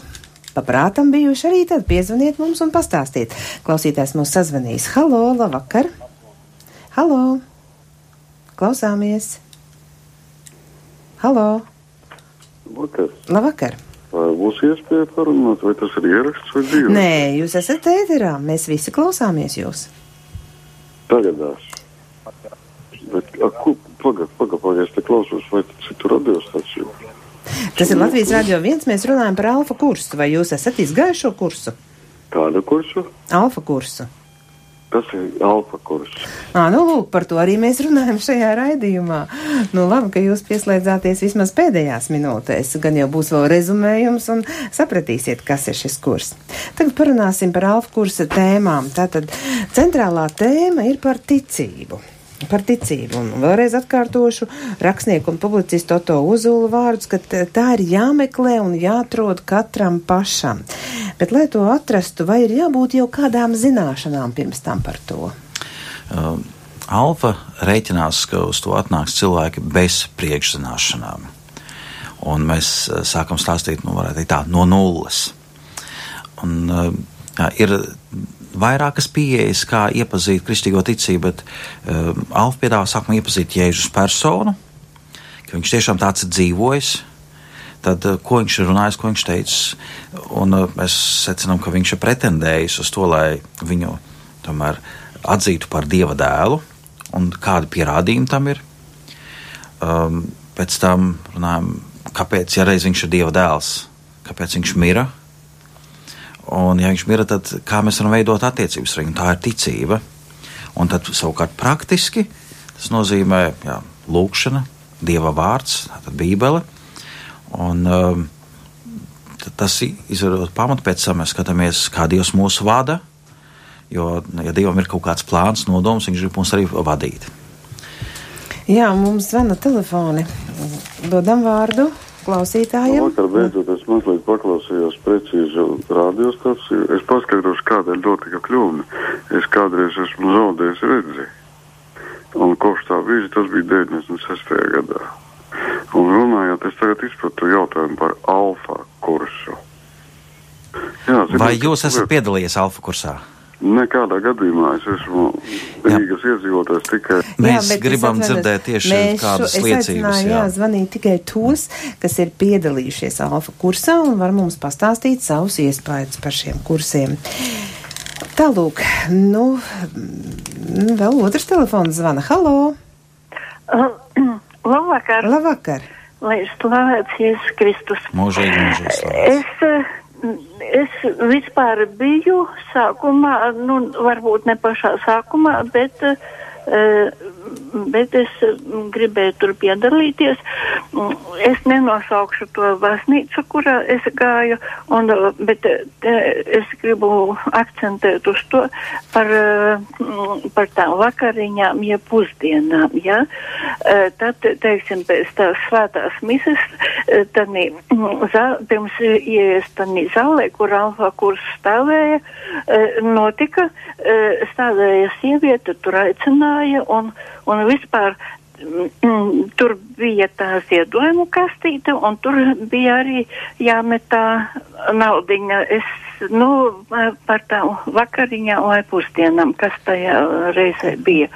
paprātam bijuši, arī tad piezvaniet mums un pastāstiet. Klausītājs mūs sazvanīs. Halo, labvakar! Halo! Klausāmies! Halo! Vakar. Labvakar! Vai būs iespēja parunāt, vai tas ir ieraksts vai dzīve? Nē, jūs esat ēterā, mēs visi klausāmies jūs. Tagadās. Bet, a, ko, pagad, pagad, pagad, es te klausos, vai citu radiostaciju? Tas ir Latvijas Rādio 1, mēs runājam par alfa kursu. Vai jūs esat izgājuši šo kursu? Kādu kursu? Alfa kursu. Tas ir alfa kurs. Ā, nu lūk, par to arī mēs runājam šajā raidījumā. Nu labi, ka jūs pieslēdzāties vismaz pēdējās minūtēs, gan jau būs vēl rezumējums un sapratīsiet, kas ir šis kurs. Tagad parunāsim par alfa kursa tēmām. Tātad centrālā tēma ir par ticību. Par ticību. Un vēlreiz atkārtošu rakstnieku un publicistu Oto Uzulu vārdus, ka tā ir jāmeklē un jāatrod katram pašam. Bet, lai to atrastu, vai ir jābūt jau kādām zināšanām pirms tam par to? Um, Alfa rēķinās, ka uz to atnāks cilvēki bez priekšzināšanām. Un mēs uh, sākam stāstīt, nu, teikt tā, no nulles. Un, uh, jā, ir vairākas pieejas, kā iepazīt kristīgo ticību, bet um, Alfa piedāvā sākumā iepazīt Jēzus personu, ka viņš tiešām tāds ir dzīvojis. Tad, uh, ko viņš ir runājis, ko viņš teicis, un uh, mēs secinām, ka viņš ir pretendējis uz to, lai viņu tomēr atzītu par dieva dēlu, un kādi pierādījumi tam ir. Um, pēc tam runājam, kāpēc, ja reiz viņš ir dieva dēls, kāpēc viņš mira. Un, ja viņš mira, tad kā mēs varam veidot attiecības ar viņu? Tā ir ticība. Un tad savukārt praktiski tas nozīmē jā, lūkšana, dieva vārds, tātad bībele. Un, um, tas izdarot pamatu, pēc tam mēs skatāmies, kā Dievs mūs vada. Jo, ja Dievam ir kaut kāds plāns, nodoms, Viņš grib mūs arī vadīt. Jā, mums zvana telefoni. Dodam vārdu klausītājiem. Vakar beidzot es mazliet paklausījos precīzi radiostaciju. Es paskaidrošu, kādēļ notika kļūme. Es kādreiz esmu zaudējis redzi. Un kopš tā brīža tas bija 96. gadā. Un runājot, es tagad izpratu jautājumu par alfa kursu. Jā, zinu, Vai jūs esat piedalījies alfa kursā? Nekādā gadījumā es esmu Rīgas iedzīvotājs tikai. Mēs es gribam dzirdēt tieši mēs kādas šo- liecības. Jā, Jā. zvanīt tikai tos, kas ir piedalījušies alfa kursā un var mums pastāstīt savus iespējas par šiem kursiem. Tālūk, nu, mm, vēl otrs telefons zvana. Halo! Labvakar, Labvakar! lai slavēts Jēzus Kristus. Mūžīgi, mūžīgi slavēts. Es, eh, es vispār biju sākumā, nu, varbūt ne pašā sākumā, bet, eh, bet es mm, gribēju tur piedalīties. Mm, Es nenosaukšu to baznīcu, kurā es gāju, un, bet eh, es gribu akcentēt uz to par, mm, par tām vakariņām, ja pusdienām. Ja? Eh, Tad, teiksim, pēc tās svētās mises, eh, mm, zā- pirms ieies tādā zālē, kur alfa kurs stāvēja, notika, stāvēja sieviete, tur aicināja un, un vispār mm, tur bija tā ziedojumu kastīte, un tur bija arī jāmet tā naudiņa. Es, nu, par tām vakariņām vai pusdienām, kas tajā reizē bija.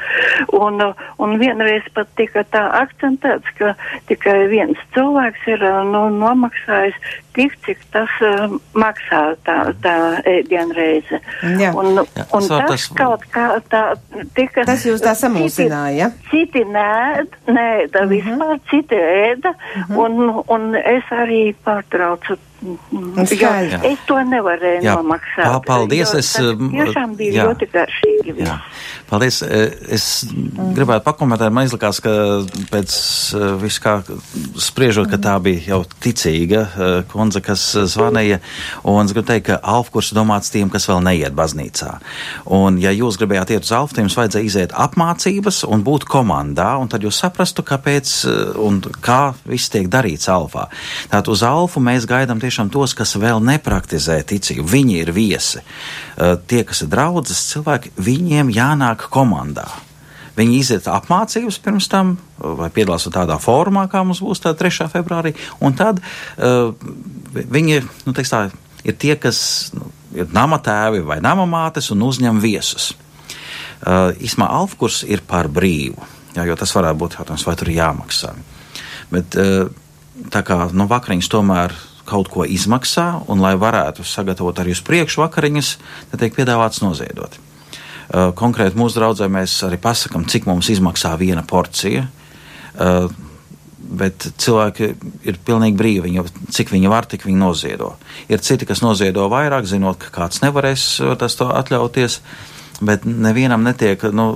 Un, un vienreiz pat tika tā akcentēts, ka tikai viens cilvēks ir nu, nomaksājis tik, cik tas uh, maksā tā, tā ēdienreize. Jā. Un, Jā, un tas, tas- kaut kā tā tika. Tas jūs tā samulsināja, ja? Citi nē, nē, tā vispār citi ēda, un, un es arī pārtraucu. Jo Es to nevarēju Jā, nomaksāt. pa- paldies, es, um, Tiešām bija jā. ļoti garšīgi. Jā. Paldies. Eh, Es gribētu pakomentēt, man izlikās, ka pēc eh, visu kā spriežot, ka tā bija jau ticīga eh, kundze, kas zvanīja, un es gribu teikt, ka alfkurs domāts tiem, kas vēl neiet baznīcā. Un ja jūs gribējāt iet uz alfu, tad jums vajadzēja iziet apmācības un būt komandā, un tad jūs saprastu, kāpēc un kā viss tiek darīts alfā. Tātad uz alfu mēs gaidām tiešām tos, kas vēl nepraktizē ticību. Viņi ir viesi. Tie, kas ir draudzes cilvēki, viņiem jānāk komandā. Viņi iziet apmācības pirms tam, vai piedalās tādā formā, kā mums būs tā 3. februārī, un tad uh, viņi nu, tā, ir tie, kas nu, ir nama tēvi vai nama mātes un uzņem viesus. Uh, Īsumā alfkurs ir par brīvu, jā, jo tas varētu būt jautājums, vai tur ir jāmaksā. Bet uh, tā kā nu, vakariņas tomēr kaut ko izmaksā, un lai varētu sagatavot arī uz priekšu vakariņas, tad tiek piedāvāts noziedot. Uh, konkrēti mūsu draudzē mēs arī pasakām, cik mums izmaksā viena porcija. Uh, bet cilvēki ir pilnīgi brīvi. Viņi, cik viņi var, tik viņi noziedo. Ir citi, kas noziedo vairāk, zinot, ka kāds nevarēs tas to atļauties. Bet nevienam netiek nu,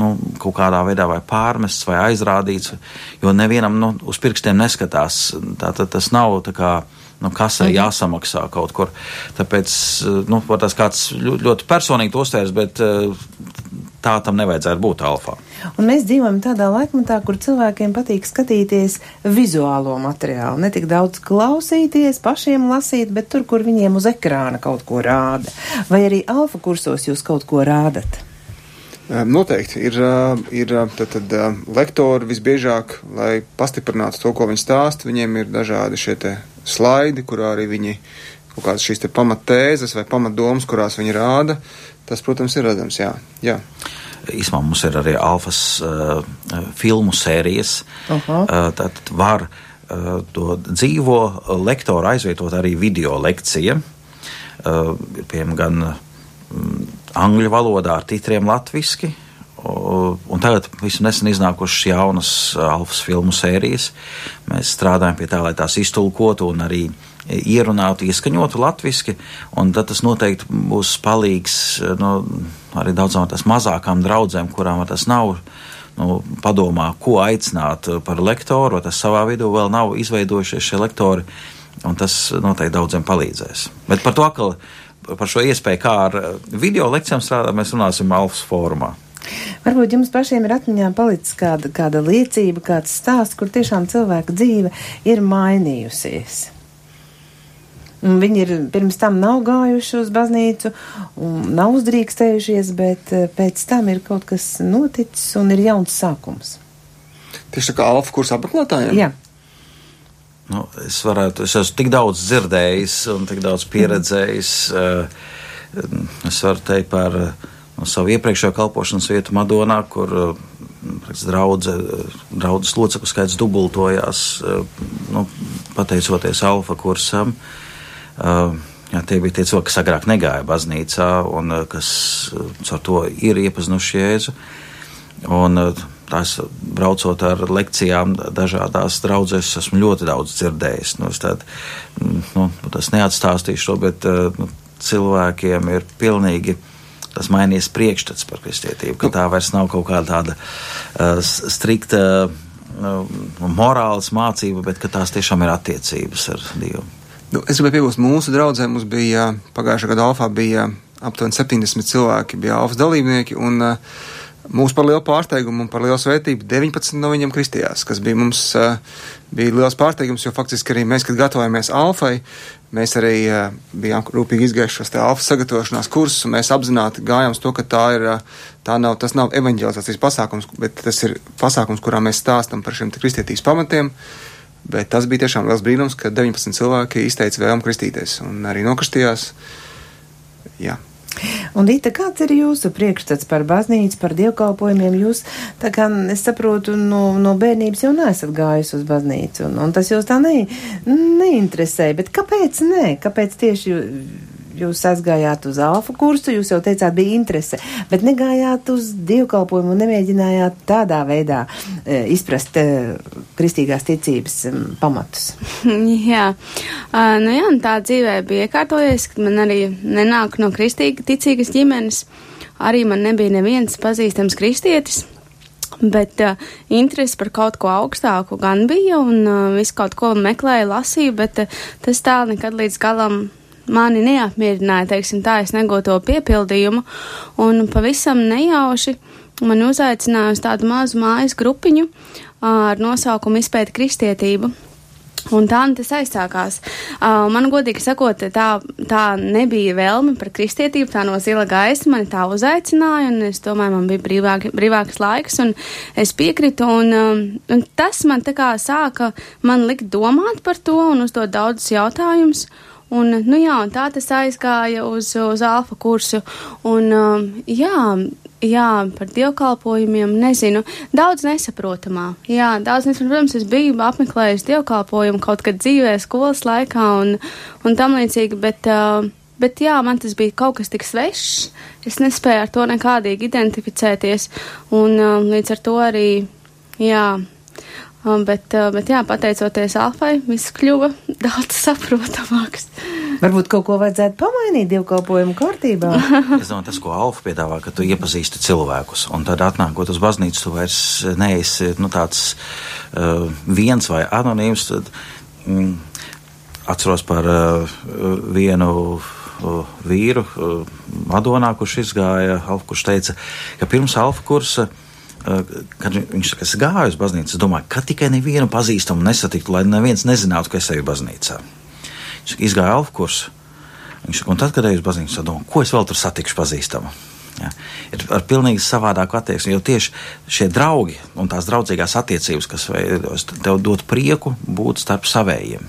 nu, kaut kādā veidā vai pārmests vai aizrādīts, jo nevienam nu, uz pirkstiem neskatās. Tā, tā, tas nav tā kā nu, kasē mhm. jāsamaksā kaut kur. Tāpēc nu, tas kāds ļoti, ļoti personīgi uztvērs, bet tā tam nevajadzētu būt alfā. Un mēs dzīvojam tādā laikmetā, kur cilvēkiem patīk skatīties vizuālo materiālu. Ne tik daudz klausīties, pašiem lasīt, bet tur, kur viņiem uz ekrāna kaut ko rāda. Vai arī alfa kursos jūs kaut ko rādat? Noteikti ir, ir tad, tad, lektori visbiežāk, lai pastiprinātu to, ko viņi stāsta. Viņiem ir dažādi šie slaidi, kurā arī viņi kaut kādas šīs pamatēzes vai pamatdomas, kurās viņi rāda. Tas, protams, ir redzams. Jā. jā. Īsumā mums ir arī alfas uh, filmu sērijas. Uh -huh. uh, tad var uh, to dzīvo lektoru aizvietot arī video lekcija. Uh, piemēram, gan um, angļu valodā ar titriem latviski. Un tagad visam nesen iznākušas jaunas alfas filmu sērijas. Mēs strādājam pie tā, lai tās iztulkotu un arī ierunātu, ieskaņotu latviešu, un tas noteikti būs palīgs nu, arī daudzām tās mazākām draudzēm, kurām tas nav. Nu, padomā, ko aicināt par lektoru, tas savā vidū vēl nav izveidojušies šie lektori, un tas noteikti daudziem palīdzēs. Bet par to, ka par šo iespēju, kā ar video lekcijām strādāt, mēs runāsim Alfas formā. Varbūt jums pašiem ir atmiņā palicis kāda, kāda liecība, kāds stāsts, kur tiešām cilvēka dzīve ir mainījusies. Viņi ir pirms tam nav gājuši uz baznīcu, nav uzdrīkstējušies, bet eh, pēc tam ir kaut kas noticis un ir jauns sākums. Tieši tā kā alfa kursa apmeklētājiem? Jā. Nu, es varētu, es esmu tik daudz dzirdējis un tik daudz pieredzējis. Eh, es varu teikt par no savu iepriekšējo kalpošanas vietu Madonā, kur draudze, draudzes locekļu skaits dubultojās, nu, pateicoties alfa kursam. Uh, Jā, tie bija tie cilvēki, kas agrāk negāja baznīcā un kas ar to ir iepazinuši Jēzu. Un tās braucot ar lekcijām dažādās draudzēs, esmu ļoti daudz dzirdējis. Nu, tād, nu, tas neatstāstīšu to, bet nu, cilvēkiem ir pilnīgi tas mainījies priekšstats par kristietību, ka tā vairs nav kaut kāda tāda uh, strikta uh, morāls mācība, bet ka tās tiešām ir attiecības ar Dievu. Nu, es gribēju piebilst, mūsu draugzē mums bija pagājušā gada alfā bija aptuveni 70 cilvēki, bija alfas dalībnieki, un uh, mūsu par lielu pārsteigumu un par lielu svētību 19 no viņiem kristījās, kas bija mums uh, bija liels pārsteigums, jo faktiski arī mēs, kad gatavojamies alfai, mēs arī uh, bijām rūpīgi izgājuši šos te alfas sagatavošanās kursus, un mēs apzināti gājām uz to, ka tā ir, tā nav, tas nav evaņģelizācijas pasākums, bet tas ir pasākums, kurā mēs stāstam par šiem kristietības pamatiem, uh, Bet tas bija tiešām liels brīnums, ka 19 cilvēki izteica vēlmu kristīties un arī nokristījās. Jā. Un, Dita, kāds ir jūsu priekšstats par baznīcu, par dievkalpojumiem? Jūs, tā kā es saprotu, no, no bērnības jau neesat gājis uz baznīcu, un, un tas jūs tā ne, neinteresē, bet kāpēc nē? Kāpēc tieši jūs aizgājāt uz alfa kursu, jūs jau teicāt, bija interese, bet negājāt uz dievkalpojumu un nemēģinājāt tādā veidā e, izprast e, kristīgās ticības e, pamatus. jā, uh, nu jā, tā dzīvē bija iekārtojies, ka man arī nenāk no kristīga ticīgas ģimenes. arī man nebija neviens pazīstams kristietis. Bet uh, interesi par kaut ko augstāku gan bija, un uh, visu kaut ko meklēju, lasīju, bet uh, tas tā nekad līdz galam mani neapmierināja, teiksim tā, es negūtu to piepildījumu, un pavisam nejauši man uzaicināja uz tādu mazu mājas grupiņu ar nosaukumu Izpēta kristietību. Un tā nu tas aizsākās. Uh, man, godīgi sakot, tā, tā nebija vēlme par kristietību, tā no zila gaisa mani tā uzaicināja, un es domāju, man bija brīvāk, brīvāks laiks, un es piekritu, un, um, un tas man tā kā sāka man likt domāt par to un uzdot daudzus jautājumus. Un, nu jā, un tā tas aizgāja uz, uz alfa kursu. Un, um, jā, jā, par dievkalpojumiem nezinu. Daudz nesaprotamā. Jā, daudz nesaprotamā. Es biju apmeklējis dievkalpojumu kaut kad dzīvē, skolas laikā un, un tam līdzīgi, bet, uh, bet jā, man tas bija kaut kas tik svešs. Es nespēju ar to nekādīgi identificēties. Un uh, līdz ar to arī, jā, Um, bet, uh, bet jā, pateicoties Alfai, viss kļuva daudz saprotamāks. Varbūt kaut ko vajadzētu pamainīt dievkalpojumu kārtībā. es domāju, tas, ko Alfa piedāvā, ka tu iepazīsti cilvēkus, un tad atnākot uz baznīcu, tu vairs neesi nu, tāds uh, viens vai anonīms. Tad, mm, atceros par uh, vienu vīru, Madonā, kurš izgāja, Alfa, kurš teica, ka pirms Alfa kursa uh, kad viņš saka, es gāju uz baznīcu, es domāju, ka tikai nevienu pazīstamu nesatiktu, lai neviens nezinātu, ka es eju baznīcā. Viņš izgāja alfa kursu. Viņš saka, un tad, kad eju uz baznīcu, domāju, ko es vēl tur satikšu pazīstamu. Ja, ir ar pilnīgi savādāku attieksmi, jo tieši šie draugi un tās draudzīgās attiecības, kas tev dod prieku būt starp savējiem.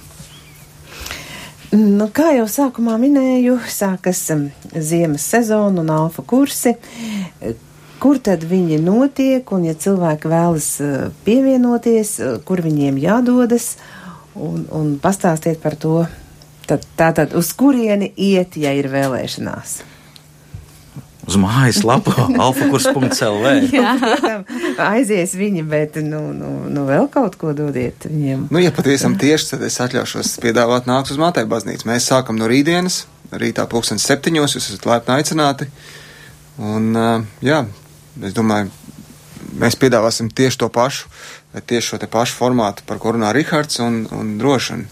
Nu, kā jau sākumā minēju, sākas um, ziemas sezona un alfa kursi kur tad viņi notiek, un ja cilvēki vēlas eh, pievienoties, eh, kur viņiem jādodas, un, un pastāstiet par to, tad tātad uz kurieni iet, ja ir vēlēšanās. Uz mājaslapu alfakurs.lv. Aizies viņi, bet nu, nu, nu vēl kaut ko dodiet viņiem. Nu, ja patiesam tieši, tad es atļaušos piedāvāt nākt uz Mātei baznīcu. Mēs sākam no rītdienas, rītā pulkstens septiņos, jūs esat laipni aicināti. Un, jā, Es domāju, mēs piedāvāsim tieši to pašu, tieši šo pašu formātu, par ko runā Rihards un, un droši.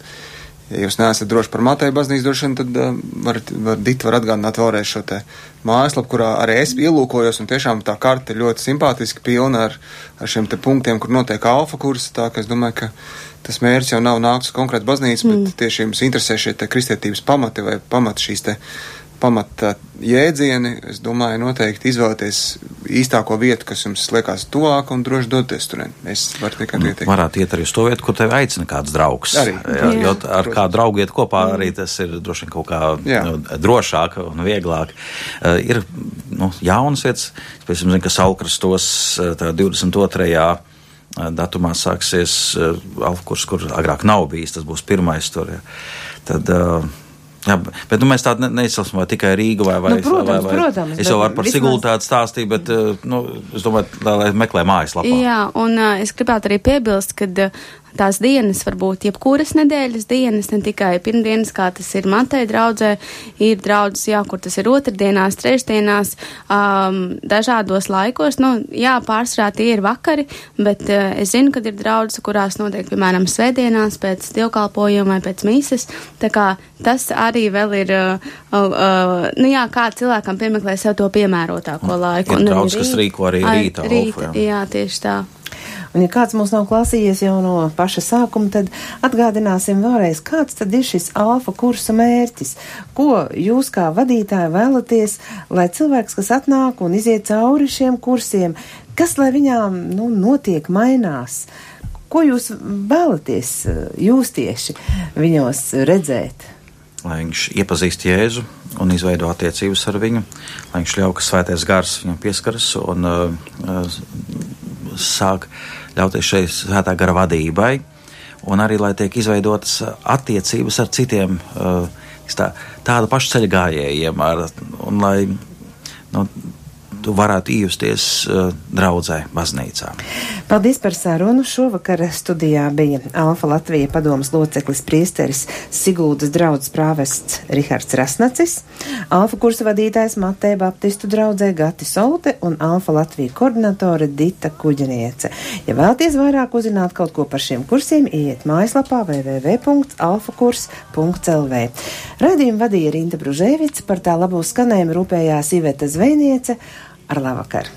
Ja jūs neesat droši par Mateja baznīcu drošanu, tad uh, varat, var, Dit var atgādināt vēlreiz šo te mājaslapu, kurā arī es ielūkojos, un tiešām tā karte ir ļoti simpātiski pilna ar, ar šiem te punktiem, kur notiek alfa kursi, tā ka es domāju, ka tas mērķis jau nav nākt uz konkrētu baznīcu, mm. bet tieši jums interesē šie te kristietības pamati vai pamati šīs te pamata jēdzieni, es domāju, noteikti izvēlēties īstāko vietu, kas jums liekas tuvāk un droši doties tur. Es varu tikai ieteikt. Varētu iet arī uz to vietu, kur tevi aicina kāds draugs. Arī. Jā, jā. Jo ar kādu draugu iet kopā mm. arī tas ir droši vien kaut kā jā. nu, drošāk un vieglāk. Uh, ir nu, jaunas vietas, pēc tam zinu, ka Salkrastos 22. Uh, datumā sāksies uh, Alfkurs, kur agrāk nav bijis, tas būs pirmais tur. Ja. Tad, uh, Jā, bet nu, mēs tādu ne, neizsaucam tikai Rīgu vai, vai, nu, protams, vai, vai protams, es jau varu par. Sigultu tādu stāstīju, bet eh, nu, es domāju, lai, lai meklē mājaslapā. Jā, un uh, es gribētu arī piebilst, ka uh, tās dienas var būt jebkuras nedēļas dienas, ne tikai pirmdienas, kā tas ir Matei draudzē, ir draudzes, jā, kur tas ir otrdienās, trešdienās, um, dažādos laikos, nu, jā, pārsvarā tie ir vakari, bet uh, es zinu, ka ir draudzes, kurās notiek, piemēram, svētdienās pēc dievkalpojuma vai pēc mīsas, tā kā tas arī vēl ir, uh, uh, nu jā, kā cilvēkam piemeklē sev to piemērotāko laiku. Ir draudz, kas rīko arī rīta. rīta jā, tieši tā. Un, ja kāds mums nav klausījies jau no paša sākuma, tad atgādināsim vēlreiz, kāds tad ir šis alfa kursa mērķis. Ko jūs kā vadītāji vēlaties, lai cilvēks, kas atnāk un iziet cauri šiem kursiem, kas lai viņām nu, notiek, mainās? Ko jūs vēlaties jūs tieši viņos redzēt? Lai viņš iepazīst Jēzu un izveido attiecības ar viņu, lai viņš ļauj, ka svētais gars viņam pieskaras un uh, sāk ļauties šai svētā gara vadībai, un arī lai tiek izveidotas attiecības ar citiem tā, tādu pašu ceļu gājējiem, ar, un lai nu, tu varētu iejusties uh, draudzē, baznīcā. Paldies par sarunu. Šovakar studijā bija Alfa Latvija padomas loceklis priesteris Siguldas draudzes prāvests Rihards Rasnacis, Alfa kursa vadītājs Matē Baptistu draudzē Gati Solte un Alfa Latvija koordinatore Dita Kuģeniece. Ja vēlties vairāk uzzināt kaut ko par šiem kursiem, iet mājaslapā www.alfakurs.lv. Radījumu vadīja Rinta Bružēvica, par tā labo skanējumu rūpējās Iveta Zvejniece ar labvakar!